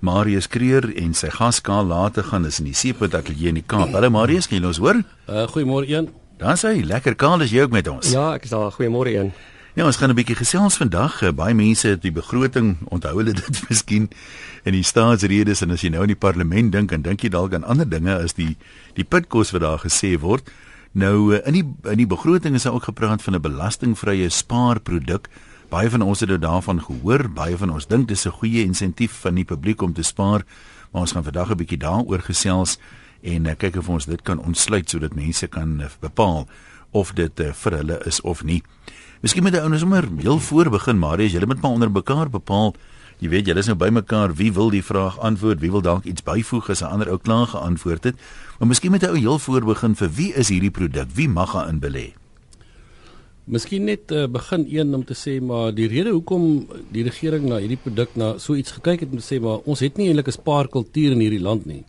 Marius Kreer en sy gaskaal later gaan is in die Seepunt Ateljee in die Kaap. Hallo Marius, kan jy ons hoor? Uh goeiemôre een. Dan sê lekker kaal is jy ook met ons. Ja, ek is daar. Goeiemôre een. Ja, ons gaan 'n bietjie gesels vandag. Uh, baie mense het die begroting onthou hulle dit miskien in die staatsredes en as jy nou in die parlement dink en dink jy dalk aan ander dinge as die die pitkos wat daar gesê word. Nou uh, in die in die begroting is daar ook gepraat van 'n belastingvrye spaarproduk. Baie van ons het dit daarvan gehoor, baie van ons dink dis 'n goeie insentief van die publiek om te spaar, maar ons gaan vandag 'n bietjie daaroor gesels en uh, kyk of ons dit kan ontsluit sodat mense kan uh, bepaal of dit uh, vir hulle is of nie. Miskien moet die ouens sommer heel voor begin, maar as julle met maar onder mekaar bepaal, jy weet julle is nou by mekaar, wie wil die vraag antwoord, wie wil dalk iets byvoeg as 'n ander ou klaar geantwoord het. Maar miskien moet jy ou heel voor begin vir wie is hierdie produk? Wie mag daarin belê? Miskien net uh, begin een om te sê maar die rede hoekom die regering na hierdie produk na so iets gekyk het om te sê maar ons het nie eintlik 'n spaarkultuur in hierdie land nie.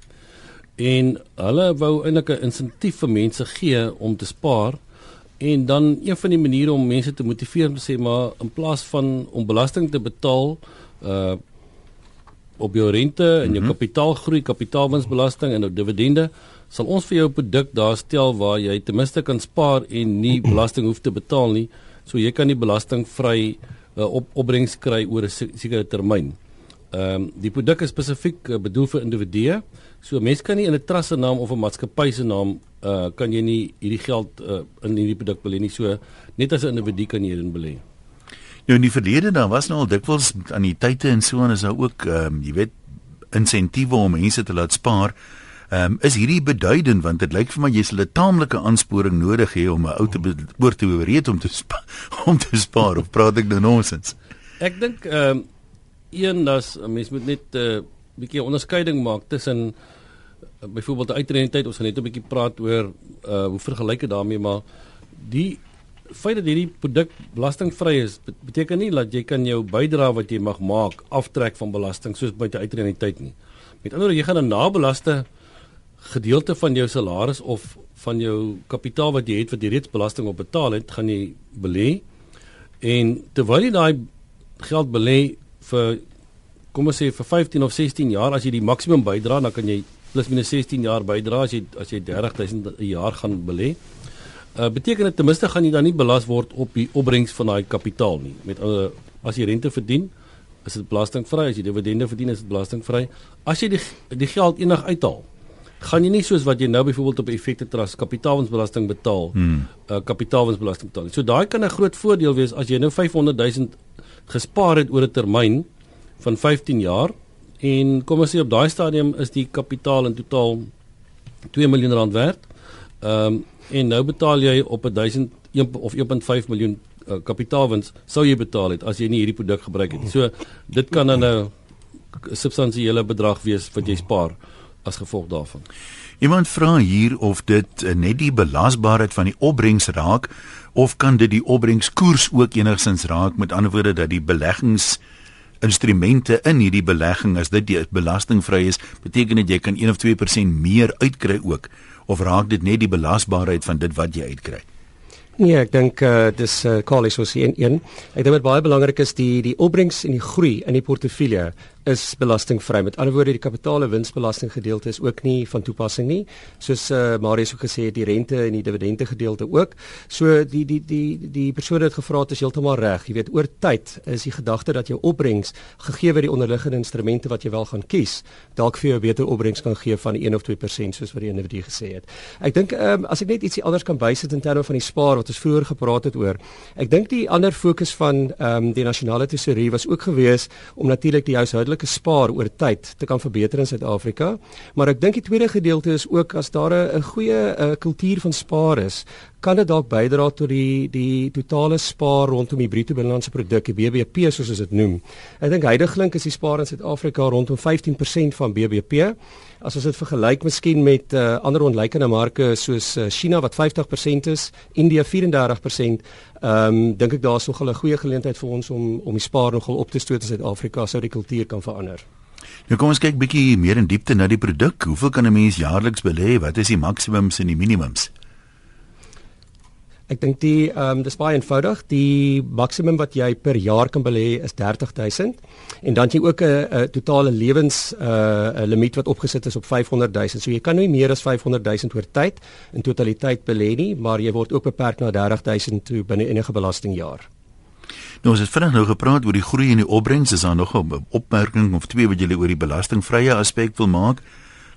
En hulle wou eintlik 'n insentief vir mense gee om te spaar en dan een van die maniere om mense te motiveer om te sê maar in plaas van om belasting te betaal uh op jou rente en jou mm -hmm. kapitaalgroei, kapitaalwinsbelasting en op dividende sal ons vir jou 'n produk daar stel waar jy ten minste kan spaar en nie belasting hoef te betaal nie. So jy kan die belastingvry uh, op opbrengs kry oor 'n sekere termyn. Ehm um, die produk is spesifiek uh, bedoel vir individue. So mense kan nie in 'n trust se naam of 'n maatskappy se naam uh kan jy nie hierdie geld uh, in hierdie produk belê nie. So net as 'n individu kan jy dit belê. Nou in die verlede dan was nou al dikwels aan die tye en so en is daar ook ehm um, jy weet insentiewe om mense te laat spaar. Ehm um, is hierdie beduidend want dit lyk vir my jy sal 'n taamlike aansporing nodig hê om 'n ou te oor te oorreed om te om te spaar of praat ek nou nonsens? Ek dink ehm um, een das mens moet net 'n uh, bietjie onderskeiding maak tussen uh, byvoorbeeld uitreentheid ons gaan net 'n bietjie praat oor uh, hoe vergelyk dit daarmee maar die feit dat hierdie produk belastingvry is beteken nie dat jy kan jou bydrae wat jy mag maak aftrek van belasting soos by die uitreentheid nie. Met ander woorde jy gaan 'n nabelaste gedeelte van jou salaris of van jou kapitaal wat jy het wat jy reeds belasting op betaal het, gaan jy belê. En terwyl jy daai geld belê vir kom ons sê vir 15 of 16 jaar as jy die maksimum bydra, dan kan jy plus minus 16 jaar bydra as jy as jy 30000 'n jaar gaan belê. Uh beteken dit ten minste gaan jy dan nie belas word op die opbrengs van daai kapitaal nie. Met uh, as jy rente verdien, is dit belastingvry, as jy dividende verdien, is dit belastingvry. As jy die die geld eendag uithaal, gaan jy nie soos wat jy nou byvoorbeeld op effekte trust kapitaalwinsbelasting betaal, hmm. uh, kapitaalwinsbelasting betaal. So daai kan 'n groot voordeel wees as jy nou 500 000 gespaar het oor 'n termyn van 15 jaar en kom ons sê op daai stadium is die kapitaal in totaal 2 miljoen rand werd. Ehm um, en nou betaal jy op 'n 1000 of 1.5 miljoen uh, kapitaalwins sou jy betaal het as jy nie hierdie produk gebruik het. So dit kan dan 'n substansiële bedrag wees wat jy spaar as gevolg daarvan. Iemand vra hier of dit uh, net die belasbaarheid van die opbrengs raak of kan dit die opbrengskoers ook enigsins raak met ander woorde dat die beleggings instrumente in hierdie belegging as dit belastingvry is beteken dit jy kan 1 of 2% meer uitkry ook of raak dit net die belasbaarheid van dit wat jy uitkry Nee, ek dink uh, dis uh, eh, Carly soos 11. Ek dink wat baie belangrik is die die opbrengs en die groei in die portefeulje is belastingvry. Met ander woorde, die kapitaal- en winsbelasting gedeelte is ook nie van toepassing nie. Soos uh, Marius ook gesê het, die rente en die dividende gedeelte ook. So die die die die persoon wat gevra het is heeltemal reg. Jy weet, oor tyd is die gedagte dat jou opbrengs gegee word die onderliggende instrumente wat jy wel gaan kies, dalk vir jou beter opbrengs kan gee van 1 of 2% soos wat die individu gesê het. Ek dink um, as ek net ietsie anders kan bysit in terme van die spaar wat ons vroeër gepraat het oor. Ek dink die ander fokus van ehm um, die nasionale tesourie was ook gewees om natuurlik die huishoudelike redelike spaar oor tyd te kan verbeter in Suid-Afrika. Maar ek dink die tweede gedeelte is ook as daar 'n goeie kultuur van spaar is, kan dit dalk bydra tot die die totale spaar rondom die bruto binnelandse produk, die BBP soos ons dit noem. Ek dink heidaglik is die spaar in Suid-Afrika rondom 15% van BBP. As ons dit vergelyk miskien met uh, ander onlykende marke soos uh, China wat 50% is, India 34%, Ehm um, dink ek daar is nogal 'n goeie geleentheid vir ons om om die spaar nogal op te stoot in Suid-Afrika sou die kultuur kan verander. Nou kom ons kyk bietjie meer in diepte na die produk. Hoeveel kan 'n mens jaarliks belê? Wat is die maksimums en die minimums? Ek dink die ehm um, dis baie eenvoudig. Die maksimum wat jy per jaar kan belê is 30000 en dan jy ook 'n totale lewens 'n uh, limiet wat opgesit is op 500000. So jy kan nie meer as 500000 oor tyd in totaliteit belê nie, maar jy word ook beperk na 30000 toe binne enige belastingjaar. Nou as dit vinnig nou gepraat oor die groei in die opbrengs, is daar nog 'n opmerking of twee wat julle oor die belastingvrye aspek wil maak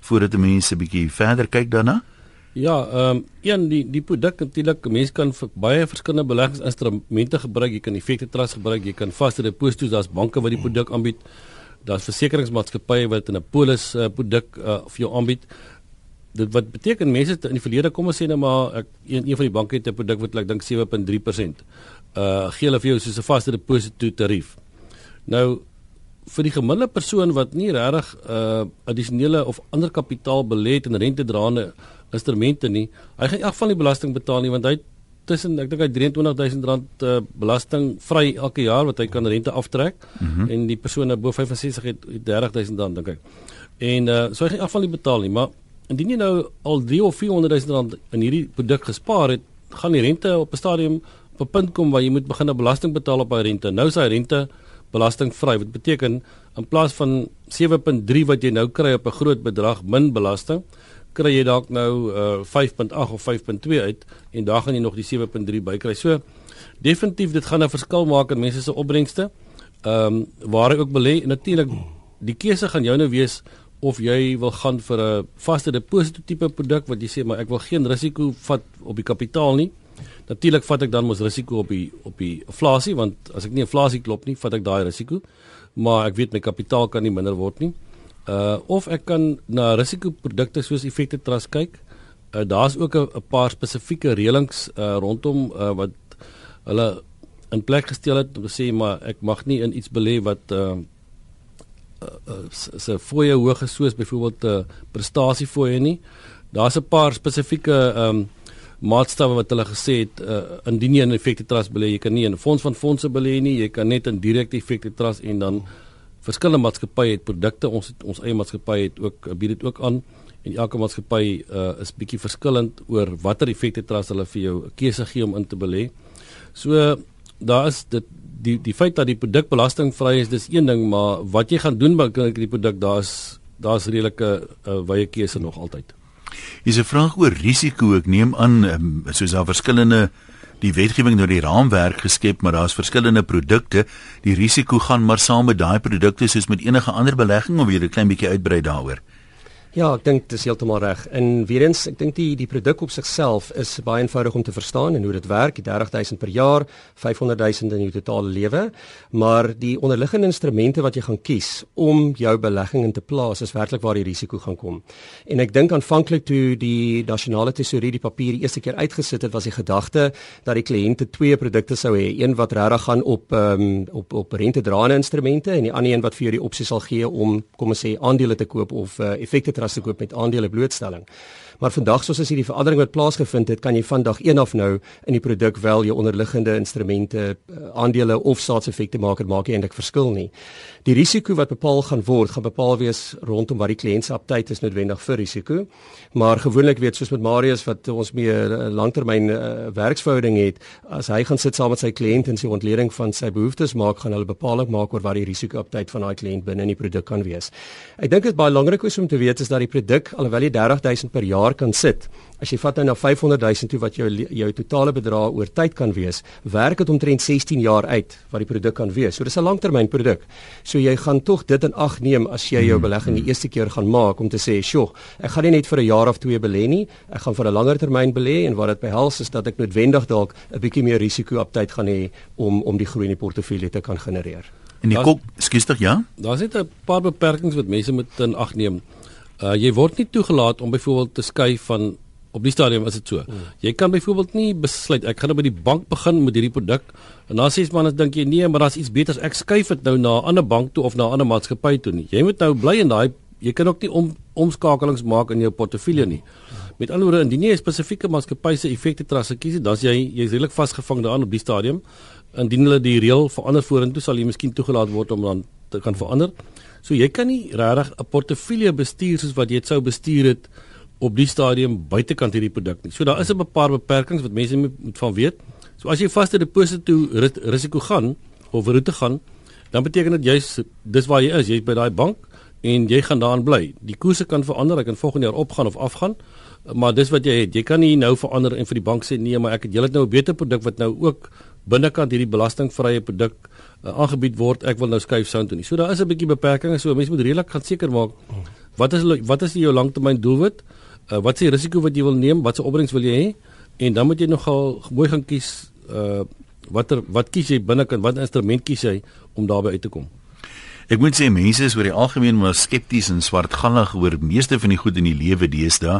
voordat mense 'n bietjie verder kyk daarna? Ja, ehm um, een die die produk natuurlik mense kan vir baie verskillende beleggingsinstrumente gebruik. Jy kan effekte trust gebruik, jy kan vaste deposito's, daar's banke wat die produk aanbied. Daar's versekeringsmaatskappye wat 'n polis uh, produk uh, vir jou aanbied. Dit wat beteken mense in die verlede kom ons sê nou maar ek een, een van die banke het 'n produk wat ek dink 7.3% uh gee hulle vir jou soos 'n vaste deposito tarief. Nou vir die gemiddelde persoon wat nie regtig uh addisionele of ander kapitaal belê het in rentedraende instrumente nie, hy gaan in elk geval nie belasting betaal nie want hy tussen ek dink hy 23000 rand uh, belasting vry elke jaar wat hy kan rente aftrek mm -hmm. en die persoon bo 65 het 30000 rand dink ek. En uh so hy gaan in elk geval nie betaal nie, maar indien jy nou al 3 of 400000 rand in hierdie produk gespaar het, gaan die rente op 'n stadium op 'n punt kom waar jy moet begin 'n belasting betaal op daai rente. Nou is daai rente belastingvry. Wat beteken in plaas van 7.3 wat jy nou kry op 'n groot bedrag min belasting, kry jy dalk nou uh, 5.8 of 5.2 uit en daar gaan jy nog die 7.3 bykry. So definitief dit gaan 'n verskil maak in mense se opbrengste. Ehm um, waar hy ook belê natuurlik die keuse gaan jou nou wees of jy wil gaan vir 'n vaste deposito tipe produk wat jy sê maar ek wil geen risiko vat op die kapitaal nie. Natuurlik vat ek dan mos risiko op die op die inflasie want as ek nie inflasie klop nie, vat ek daai risiko. Maar ek weet my kapitaal kan nie minder word nie. Uh of ek kan na risikoprodukte soos effekte trust kyk. Uh daar's ook 'n paar spesifieke reëlings uh rondom uh wat hulle in plek gestel het om te sê maar ek mag nie in iets belê wat uh se fooie hoog is soos byvoorbeeld 'n uh, prestasiefooie nie. Daar's 'n paar spesifieke um, maatstawwe wat hulle gesê het uh, indien jy in effekte trust belê, jy kan nie in 'n fonds van fondse belê nie, jy kan net in direkte effekte trust en dan verskillende maatskappye het produkte, ons het, ons eie maatskappy het ook bied dit ook aan en elke maatskappy uh, is bietjie verskillend oor watter effekte trust hulle vir jou 'n keuse gee om in te belê. So daar is dit die die feit dat die produk belastingvry is, dis een ding, maar wat jy gaan doen met die produk, daar's daar's redelike uh, wye keuse nog altyd. Dis 'n vraag oor risiko. Ek neem aan um, soos daar verskillende die wetgewing nou die raamwerk geskep, maar daar's verskillende produkte. Die risiko gaan maar saam met daai produkte soos met enige ander belegging of jy 'n klein bietjie uitbrei daaroor. Ja, ek dink dis heeltemal reg. En weer eens, ek dink die die produk op sigself is baie eenvoudig om te verstaan en hoe dit werk. Die 30000 per jaar, 500000 in jou totale lewe, maar die onderliggende instrumente wat jy gaan kies om jou belegging in te plaas is werklik waar die risiko gaan kom. En ek dink aanvanklik toe die nasionale tesourie die papier die eerste keer uitgesit het, was die gedagte dat die kliënte twee produkte sou hê, een wat regtig gaan op ehm um, op op rentedraende instrumente en die ander een wat vir jou die opsie sal gee om kom ons sê aandele te koop of uh, effekte as te koop met aandele blootstelling. Maar vandag soos as hierdie verandering wat plaasgevind het, kan jy van dag 1 af nou in die produk wel jou onderliggende instrumente, uh, aandele of staatseffekte maak en maak eintlik verskil nie. Die risiko wat bepaal gaan word, gaan bepaal wees rondom wat die kliënt se aptyd is noodwendig vir risiko. Maar gewoonlik weet soos met Marius wat ons mee 'n uh, langtermyn uh, werksverhouding het, as hy gaan sit saam met sy kliënt en sy ontleding van sy behoeftes maak, gaan hulle bepaling maak oor wat die risiko aptyd van daai kliënt binne in die produk kan wees. Ek dink dit is baie belangrik om te weet is dat die produk alhoewel jy 30000 per jaar kan sit, As jy vat nou na 500 000 toe wat jou jou totale bedrag oor tyd kan wees, werk dit omtrent 16 jaar uit wat die produk kan wees. So dis 'n langtermynproduk. So jy gaan tog dit in ag neem as jy jou hmm. belegging die eerste keer gaan maak om te sê, "Sjoe, ek gaan nie net vir 'n jaar of twee belê nie, ek gaan vir 'n langer termyn belê en wat dit behels is dat ek noodwendig dalk 'n bietjie meer risiko op tyd gaan hê om om die groei in die portefeulje te kan genereer." En die kop, skus tog ja? Daar's net 'n paar beperkings wat mense moet in ag neem. Uh jy word nie toegelaat om byvoorbeeld te skuif van op die stadium is dit so. Mm. Jy kan byvoorbeeld nie besluit ek gaan nou by die bank begin met hierdie produk en dan sies man as dink jy nee, maar daar's iets beters. Ek skuif dit nou na 'n ander bank toe of na 'n ander maatskappy toe nie. Jy moet nou bly in daai jy kan ook nie om omskakelings maak in jou portefeulje nie. Met ander woorde, indien jy 'n spesifieke maatskappy se effekte trust kies, dan is jy jy's redelik vasgevang daaraan op die stadium. Indien hulle die reël verander vorentoe, sal jy miskien toegelaat word om dan te kan verander. So jy kan nie regtig 'n portefeulje bestuur soos wat jy dit sou bestuur het op die stadium buitekant hierdie produk nie. So daar is 'n paar beperkings wat mense moet, van weet. So as jy vaste deposito risiko gaan of roete gaan, dan beteken dit jy's dis waar jy is, jy's by daai bank en jy gaan daarin bly. Die koerse kan verander, hy kan volgende jaar opgaan of afgaan, maar dis wat jy het. Jy kan nie nou verander en vir die bank sê nee, maar ek het julle nou 'n beter produk wat nou ook binnekant hierdie belastingvrye produk aangebied word. Ek wil nou skuif sound toe nie. So daar is 'n bietjie beperkings, so mense moet redelik gaan seker maak wat is wat is jou langtermyn doelwit? Uh, wat is die risiko wat jy wil neem? Wat se opbrengs wil jy hê? En dan moet jy nogal mooi gaan kies uh watter wat kies jy binnekant? Wat instrument kies jy om daarbey uit te kom? Ek moet sê mense is oor die algemeen maar skepties en swartgallig oor meeste van die goed in die lewe deesdae.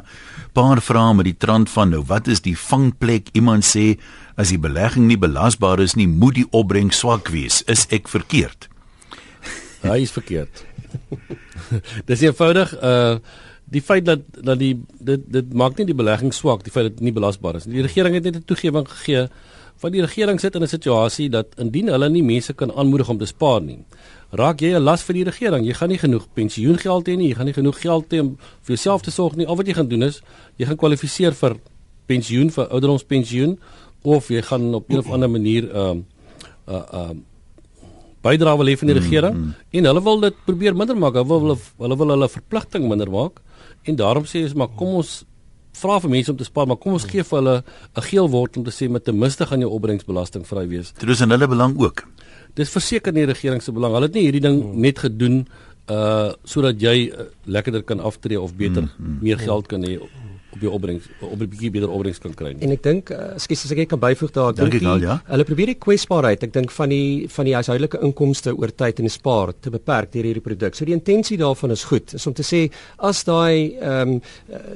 Paar vrae met die trant van nou, wat is die vangplek? Iemand sê as die belegging nie belasbaar is nie, moet die opbrengs swak wees. Is ek verkeerd? Hy is verkeerd. Dis eenvoudig uh die feit dat dat die dit dit maak nie die belegging swak, die feit dat dit nie belasbaar is. Die regering het net 'n toegewing gegee van die regering sit in 'n situasie dat indien hulle nie mense kan aanmoedig om te spaar nie, raak jy 'n las vir die regering. Jy gaan nie genoeg pensioengeld hê nie, jy gaan nie genoeg geld hê om vir jouself te sorg nie. Al wat jy gaan doen is jy gaan kwalifiseer vir pensioen vir ouderdomspensioen of jy gaan op 'n of ander manier ehm uh, uh uh bydrae wil hê van die regering mm, mm. en hulle wil dit probeer minder maak. Hulle wil hulle, hulle wil hulle verpligting minder maak en daarom sê jy maar kom ons vra vir mense om te spaar, maar kom ons gee vir hulle 'n geel word om te sê met ten minste gaan jou opbrengsbelasting vry wees. Dit is in hulle belang ook dis verseker nie die regering se belang. Hulle het nie hierdie ding hmm. net gedoen uh sodat jy uh, lekkerder kan aftree of beter hmm, hmm. meer geld kan hê op die opbrengs op 'n bietjie beter opbrengs kan kry. En ek dink, uh, skus as ek kan byvoeg daar, ek dink ja? hulle probeer die kwesbaarheid, ek dink van die van die huishoudelike inkomste oor tyd en spaar te beperk deur hierdie produk. So die intensie daarvan is goed. Is om te sê as daai ehm um,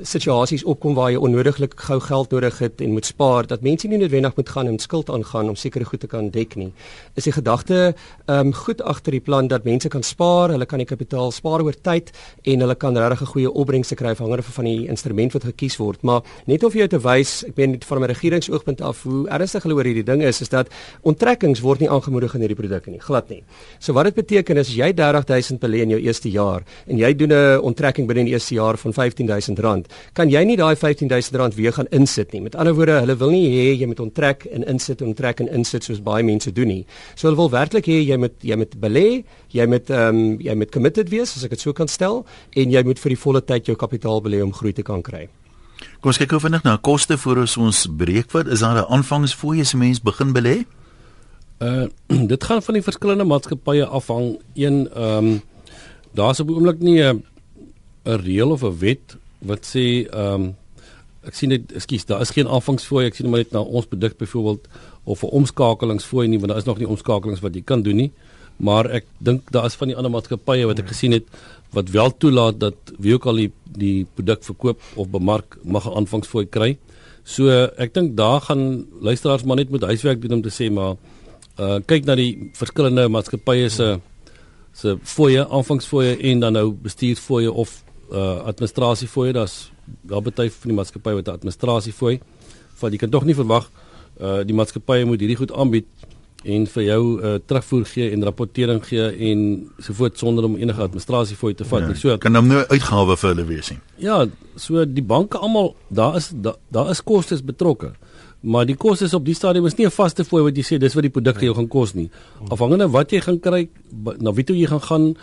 situasies opkom waar jy onnodiglik gou geld nodig het en moet spaar, dat mense nie noodwendig moet gaan en skuld aangaan om sekere goed te kan dek nie. Is die gedagte ehm um, goed agter die plan dat mense kan spaar, hulle kan die kapitaal spaar oor tyd en hulle kan regtig 'n goeie opbrengs kry afhangende van die instrument wat gekies gekies word, maar net of jy te wys, ek meen van 'n regeringsoogpunt af hoe ernstig hulle oor hierdie ding is, is dat onttrekkings word nie aangemoedig in hierdie produkte nie, glad nie. So wat dit beteken is jy 30000 belê in jou eerste jaar en jy doen 'n onttrekking binne die eerste jaar van R15000, kan jy nie daai R15000 weer gaan insit nie. Met ander woorde, hulle wil nie hê jy moet onttrek en insit onttrek en insit soos baie mense doen nie. So hulle wil werklik hê jy moet jy moet belê, jy moet ehm um, jy moet committed wees as ek dit so kan stel en jy moet vir die volle tyd jou kapitaal belê om groei te kan kry. Kom ons kyk gou vinnig na koste voor ons breek wat is daar 'n aanvangsfooie as mens begin belê? Uh dit gaan van die verskillende maatskappye afhang. Een ehm um, daar's op die oomblik nie 'n 'n reël of 'n wet wat sê ehm um, ek sien dit ekskuus daar is geen aanvangsfooie ek sien maar net na ons produk byvoorbeeld of 'n omskakelingsfooie nie want daar is nog nie omskakelings wat jy kan doen nie maar ek dink daar is van die ander maatskappye wat ek gesien het wat wel toelaat dat wie ook al die die produk verkoop of bemark mag 'n aanvangsfooi kry. So ek dink daar gaan luisteraars maar net moet huiswerk doen om te sê maar uh kyk na die verskillende maatskappye se se fooie aanvangsfooie en dan nou bestuursfooie of uh administrasiefooie. Daar's daar baie van die maatskappye wat 'n administrasiefooi want jy kan tog nie verwag uh die maatskappye moet hierdie goed aanbied en vir jou uh, terugvoer gee en rapportering gee en so voort sonder om enige administrasie vir te vat. Ja, so kan hom nou uitgawe vir hulle wees nie. Ja, so die banke almal daar is daar da is kostes betrokke. Maar die kostes op die stadium is nie 'n vaste fooi wat jy sê dis wat die produk jou gaan kos nie. Afhangende wat jy gaan kry, na wie toe jy gaan gaan,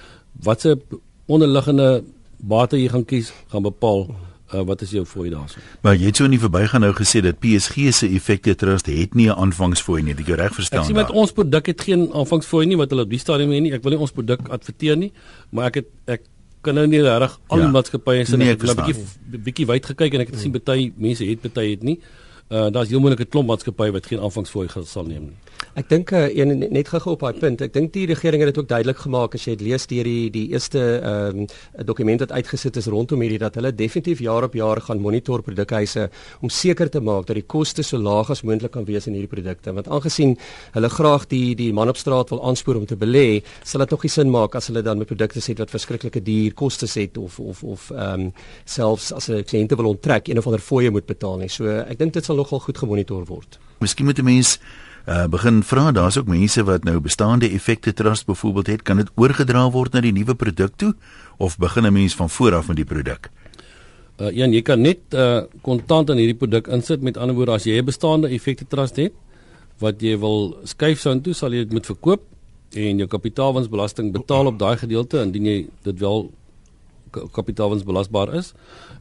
watse onderliggende bate jy gaan kies, gaan bepaal Uh, wat is jou fooi daarso? Maar jy het so in die verbygaan nou gesê dat PSG se effekte trust het nie 'n aanvangsfooi nie. Ek reg verstaan. Ek sien met ons produk het geen aanvangsfooi nie wat hulle op die stadium het nie. Ek wil nie ons produk adverteer nie, maar ek het ek kan nou nie reg al die ja. maatskappye sien nee, ek het 'n bietjie bietjie wyd gekyk en ek het gesien baie mense het baie het nie. Uh daar's heel moeilike klomp maatskappye wat geen aanvangsfooi sal neem nie. Ek dink uh, een net gou op daai punt. Ek dink die regering het dit ook duidelik gemaak as jy dit lees deur die die eerste ehm um, dokument wat uitgesit is rondom hierdie dat hulle definitief jaar op jaar gaan monitor produkhuise om seker te maak dat die koste so laag as moontlik kan wees in hierdie produkte. Want aangesien hulle graag die die man op straat wil aanspoor om te belê, sal dit tog nie sin maak as hulle dan met produkte sit wat verskriklike duur kostes het of of of ehm um, selfs as 'n kliënte wil onttrek een of ander fooie moet betaal nie. So ek dink dit sal nogal goed gemonitor word. Miskien moet 'n mens uh, begin vra daar's ook mense wat nou bestaande effekte trust byvoorbeeld het. Kan dit oorgedra word na die nuwe produk toe of begin 'n mens van voor af met die produk? Uh een jy kan net uh kontant in hierdie produk insit. Met ander woorde as jy 'n bestaande effekte trust het wat jy wil skuif sou toe sal jy dit moet verkoop en jou kapitaalwinsbelasting betaal op daai gedeelte indien jy dit wel kapitaalwinsbelasbaar is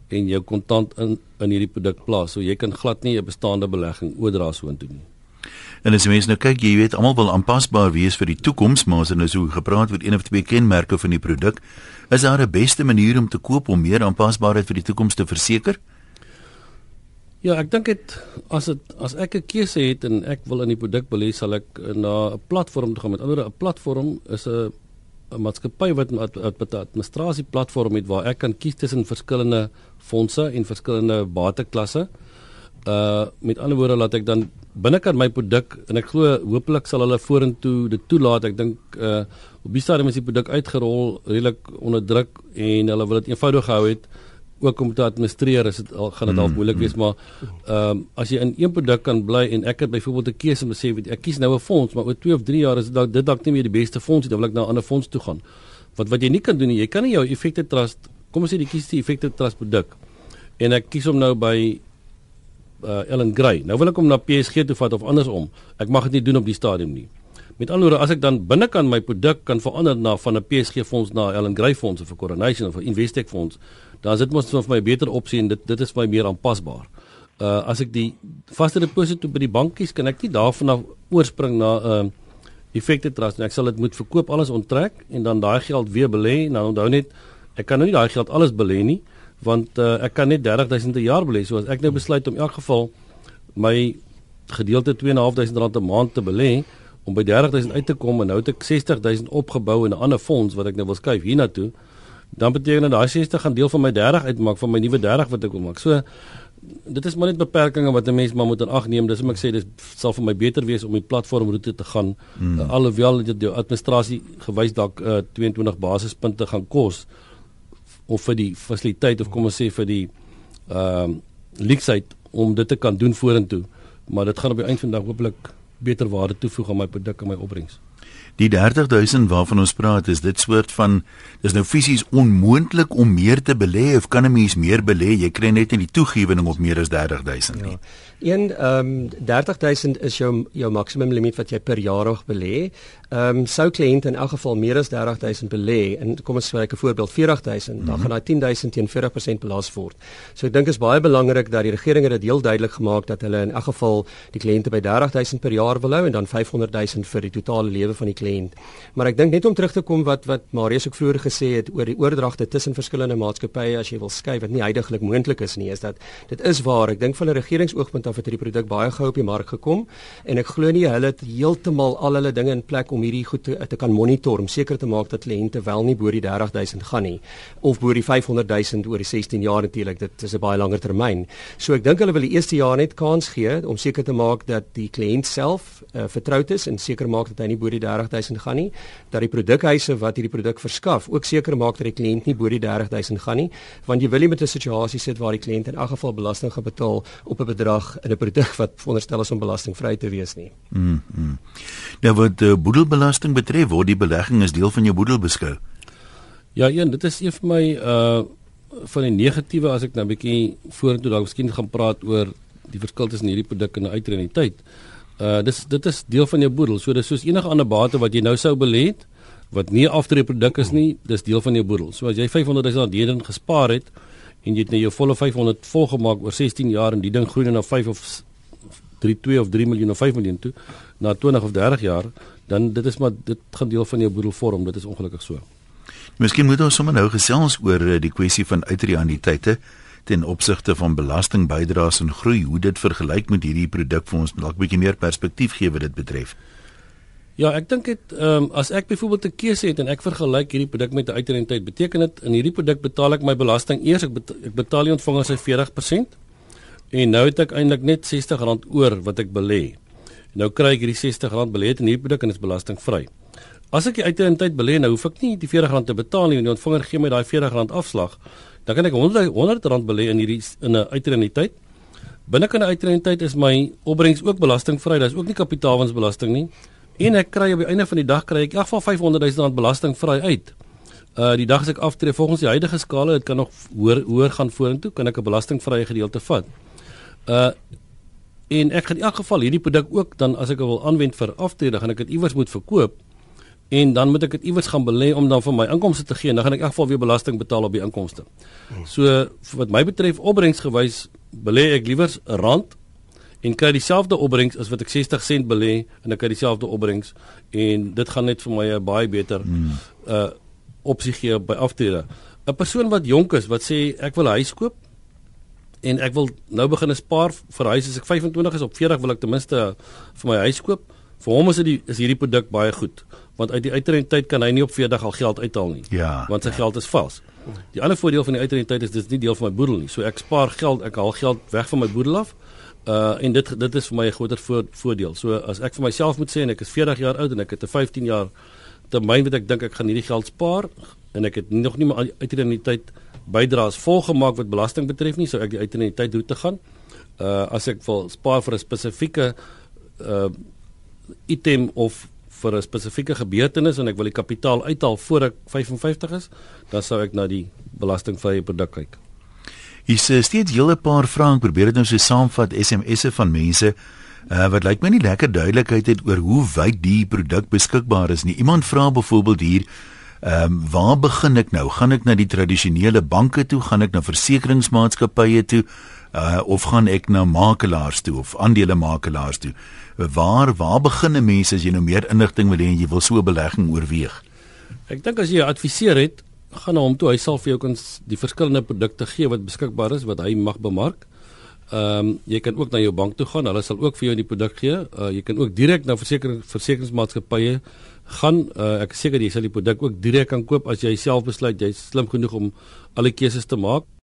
en jou kontant in in hierdie produk plaas. So jy kan glad nie 'n bestaande belegging oordra so intoe nie. En as jy mens nou kyk, jy weet almal wil aanpasbaar wees vir die toekoms, maar as ons nou so gepraat word een of twee kenmerke van die produk, is daar 'n beste manier om te koop om meer aanpasbaarheid vir die toekoms te verseker? Ja, ek dink dit as dit as ek 'n keuse het en ek wil in die produk belê, sal ek na 'n platform toe gaan. Met ander woorde, 'n platform is 'n 'n maatskappy wat 'n administrasie platform het waar ek kan kies tussen verskillende fondse en verskillende bateklasse. Uh met ander woorde laat ek dan binnekant my produk en ek glo hopelik sal hulle vorentoe dit toelaat. Ek dink uh op die stadium is die produk uitgerol redelik onder druk en hulle wil dit eenvoudig gehou het ook om te administreer is dit al gaan dit al mm, moeilik wees maar ehm um, as jy in een produk kan bly en ek het byvoorbeeld 'n keuse om te sê ek kies nou 'n fonds maar oor 2 of 3 jaar is dit dit dalk nie meer die beste fonds nie dan wil ek na 'n ander fonds toe gaan. Wat wat jy nie kan doen nie jy kan nie jou effekte trust kom ons sê jy kies die effekte trust produk en ek kies hom nou by uh, Ellen Gray nou wil ek hom na PSG toe vat of andersom. Ek mag dit nie doen op die stadium nie. Met ander woorde, as ek dan binnekant my produk kan verander na van 'n PSG fonds na Ellen Gray fonds of 'n Coronation of 'n Investec fonds, dan is dit mos vir my 'n beter opsie en dit dit is my meer aanpasbaar. Uh as ek die vaste deposito by die bank kies, kan ek nie daarvan af oorspring na 'n uh, effekte trust nie. Ek sal dit moet verkoop alles onttrek en dan daai geld weer belê. Nou onthou net, ek kan nou nie daai geld alles belê nie, want uh, ek kan net 30000 per jaar belê. So as ek nou besluit om in elk geval my gedeelte 2.500 rand 'n maand te belê om by 30000 uit te kom en nou het ek 60000 opgebou in 'n ander fonds wat ek nou wil skuif hiernatoe dan beteken dit daai 60 gaan deel van my 30 uitmaak van my nuwe 30 wat ek wil maak. So dit is maar net beperkings wat 'n mens maar moet in ag neem. Dis om ek sê dis sal vir my beter wees om die platform roete te gaan hmm. uh, alhoewel dit jou administrasie gewys dalk uh, 22 basispunte gaan kos of vir die fasiliteit of kom ons sê vir die ehm uh, leksheid om dit te kan doen vorentoe. Maar dit gaan op die einde van die dag hopelik beter waarde toevoeg aan my produk en my opbrengs. Die 30000 waarvan ons praat, is dit soort van dis nou fisies onmoontlik om meer te belê of kan 'n mens meer belê? Jy kry net nie die toegewing op meer as 30000 nie. Ja. Een ehm um, 30000 is jou jou maksimum limiet wat jy per jaar mag belê. Ehm um, sou kliënte in elk geval meer as 30000 belê en kom ons spreek 'n voorbeeld 40000, mm -hmm. dan gaan daai 10000 teen 40% belas word. So ek dink is baie belangrik dat die regering dit heel duidelik gemaak dat hulle in elk geval die kliënte by 30000 per jaar wil hou en dan 500000 vir die totale lewe van die kliënt. Maar ek dink net om terug te kom wat wat Marius ook vroeër gesê het oor die oordragte tussen verskillende maatskappye as jy wil skei wat nie heidaglik moontlik is nie, is dat dit is waar. Ek dink van 'n regeringsoogpunt af het hierdie produk baie gou op die mark gekom en ek glo nie hulle het heeltemal al hulle dinge in plek om hierdie goed te, te kan monitor om seker te maak dat kliënte wel nie bo die 30000 gaan nie of bo die 500000 oor die 16 jaar natuurlik. Dit is 'n baie langer termyn. So ek dink hulle wil die eerste jaar net kans gee om seker te maak dat die kliënt self uh, vertroud is en seker maak dat hy nie bo die 30000 gaan nie, dat die produkhuise wat hierdie produk verskaf ook seker maak dat die kliënt nie bo die 30000 gaan nie, want jy wil nie met 'n situasie sit waar die kliënt in elk geval belasting gaan betaal op 'n bedrag in 'n produk wat veronderstel is om belastingvry te wees nie. Mm. -hmm. Nou wat uh, boedelbelasting betref, word die belegging as deel van jou boedel beskou. Ja, een, dit is een van my uh van die negatiewe as ek nou 'n bietjie vorentoe dalk miskien gaan praat oor die verskil tussen hierdie produk en 'n uitreniteit. Uh dis dit is deel van jou boedel. So dis soos enige ander bate wat jy nou sou belê het wat nie afdreeproduk is nie, dis deel van jou boedel. So as jy 500 000 rand hierin gespaar het en jy het nou jou volle 500 volgemaak oor 16 jaar en die ding groei nou na 5 of 3 2 of 3 miljoen of 5 miljoen toe na 20 of 30 jaar, dan dit is maar dit gaan deel van jou boedel vorm. Dit is ongelukkig so. Miskien moet ons sommer nou gesels oor uh, die kwessie van uitreaniteite ten opsigte van belastingbydraes en groei, hoe dit vergelyk met hierdie produk vir ons dalk 'n bietjie meer perspektief gee wat dit betref. Ja, ek dink dit ehm um, as ek byvoorbeeld 'n keuse het en ek vergelyk hierdie produk met 'n uitrentheid, beteken dit in hierdie produk betaal ek my belasting eers ek betaal, ek betaal die ontvanger sy 40% en nou het ek eintlik net R60 oor wat ek belê. Nou kry ek hierdie R60 belê in hierdie produk en dit is belastingvry. As ek die uitrentheid belê, nou hoef ek nie die R40 te betaal nie, want die ontvanger gee my daai R40 afslag dan kan ek 100 100 rand belê in hierdie in 'n uitreniteit. Binnekant 'n uitreniteit is my opbrengs ook belastingvry. Daar's ook nie kapitaalwinsbelasting nie. En ek kry op die einde van die dag kry ek in elk geval 500 000 rand belastingvry uit. Uh die dag as ek aftree volgens die huidige skale, dit kan nog hoër hoër gaan vorentoe, kan ek 'n belastingvrye gedeelte vat. Uh en ek gaan in elk geval hierdie produk ook dan as ek wil aanwend vir aftrede, dan gaan ek dit iewers moet verkoop en dan moet ek dit iewers gaan belê om dan vir my inkomste te gee en dan gaan ek in elk geval weer belasting betaal op die inkomste. So wat my betref opbrengsgewys belê ek liewer 'n rand en kry dieselfde opbrengs as wat ek 60 sent belê en ek kry dieselfde opbrengs en dit gaan net vir my 'n baie beter hmm. uh opsie gee by aftrede. 'n Persoon wat jonk is wat sê ek wil 'n huis koop en ek wil nou begin spaar vir huis as ek 25 is op 40 wil ek ten minste vir my huis koop. Vir hom is dit is hierdie produk baie goed want uit die uitrentyd kan hy nie op 40 al geld uithaal nie. Ja. Want sy geld is vals. Die ander voordeel van die uitrentyd is dis nie deel van my boedel nie. So ek spaar geld, ek haal geld weg van my boedel af. Uh en dit dit is vir my 'n groter voordeel. So as ek vir myself moet sê en ek is 40 jaar oud en ek het 'n 15 jaar termyn wat ek dink ek gaan hierdie geld spaar en ek het nog nie my uitreniteit bydraes volgemaak wat belasting betref nie, so ek die uitreniteit roete gaan. Uh as ek wil spaar vir 'n spesifieke uh item of vir 'n spesifieke gebeurtenis en ek wil die kapitaal uithaal voor ek 55 is, dan sou ek na die belastingvrye produk kyk. Hier sê steeds julle paar vrae, probeer dit nou so saamvat SMS'e van mense uh, wat lyk my nie lekker duidelikheid het oor hoe wyd die produk beskikbaar is nie. Iemand vra byvoorbeeld hier Ehm um, waar begin ek nou? Gaan ek na die tradisionele banke toe? Gaan ek na versekeringsmaatskappye toe? Uh of gaan ek na makelaars toe of aandelemakelaars toe? Waar waar begin 'n mens as jy nou meer inligting wil hê en jy wil so 'n belegging oorweeg? Ek dink as jy adviseer het, gaan na hom toe. Hy sal vir jou kan die verskillende produkte gee wat beskikbaar is wat hy mag bemark. Ehm um, jy kan ook na jou bank toe gaan. Hulle sal ook vir jou die produk gee. Uh, jy kan ook direk na versekerings versekeringsmaatskappye gaan. Uh, ek is seker jy sal die produk ook direk kan koop as jy self besluit jy's slim genoeg om alle keuses te maak.